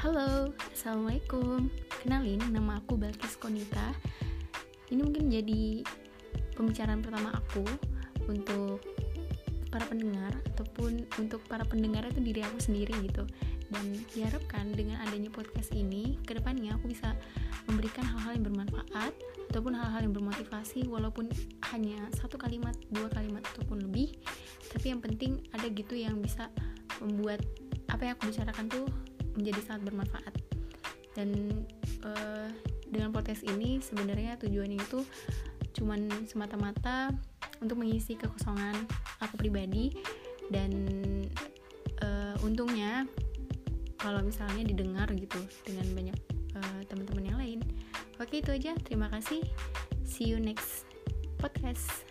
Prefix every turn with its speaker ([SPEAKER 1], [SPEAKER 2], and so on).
[SPEAKER 1] Halo, Assalamualaikum. Kenalin, nama aku Balkis Konita. Ini mungkin jadi pembicaraan pertama aku Untuk para pendengar Ataupun untuk para pendengar itu diri aku sendiri gitu. Dan diharapkan dengan adanya podcast ini Ke depannya aku bisa memberikan hal-hal yang bermanfaat Ataupun hal-hal yang bermotivasi Walaupun hanya satu kalimat, dua kalimat Ataupun lebih. Tapi yang penting ada gitu yang bisa membuat apa yang aku bicarakan tuh menjadi sangat bermanfaat. Dan uh, dengan podcast ini sebenarnya tujuannya itu cuman semata-mata untuk mengisi kekosongan aku pribadi dan uh, untungnya kalau misalnya didengar gitu dengan banyak uh, teman-teman yang lain. Oke itu aja. Terima kasih. See you next podcast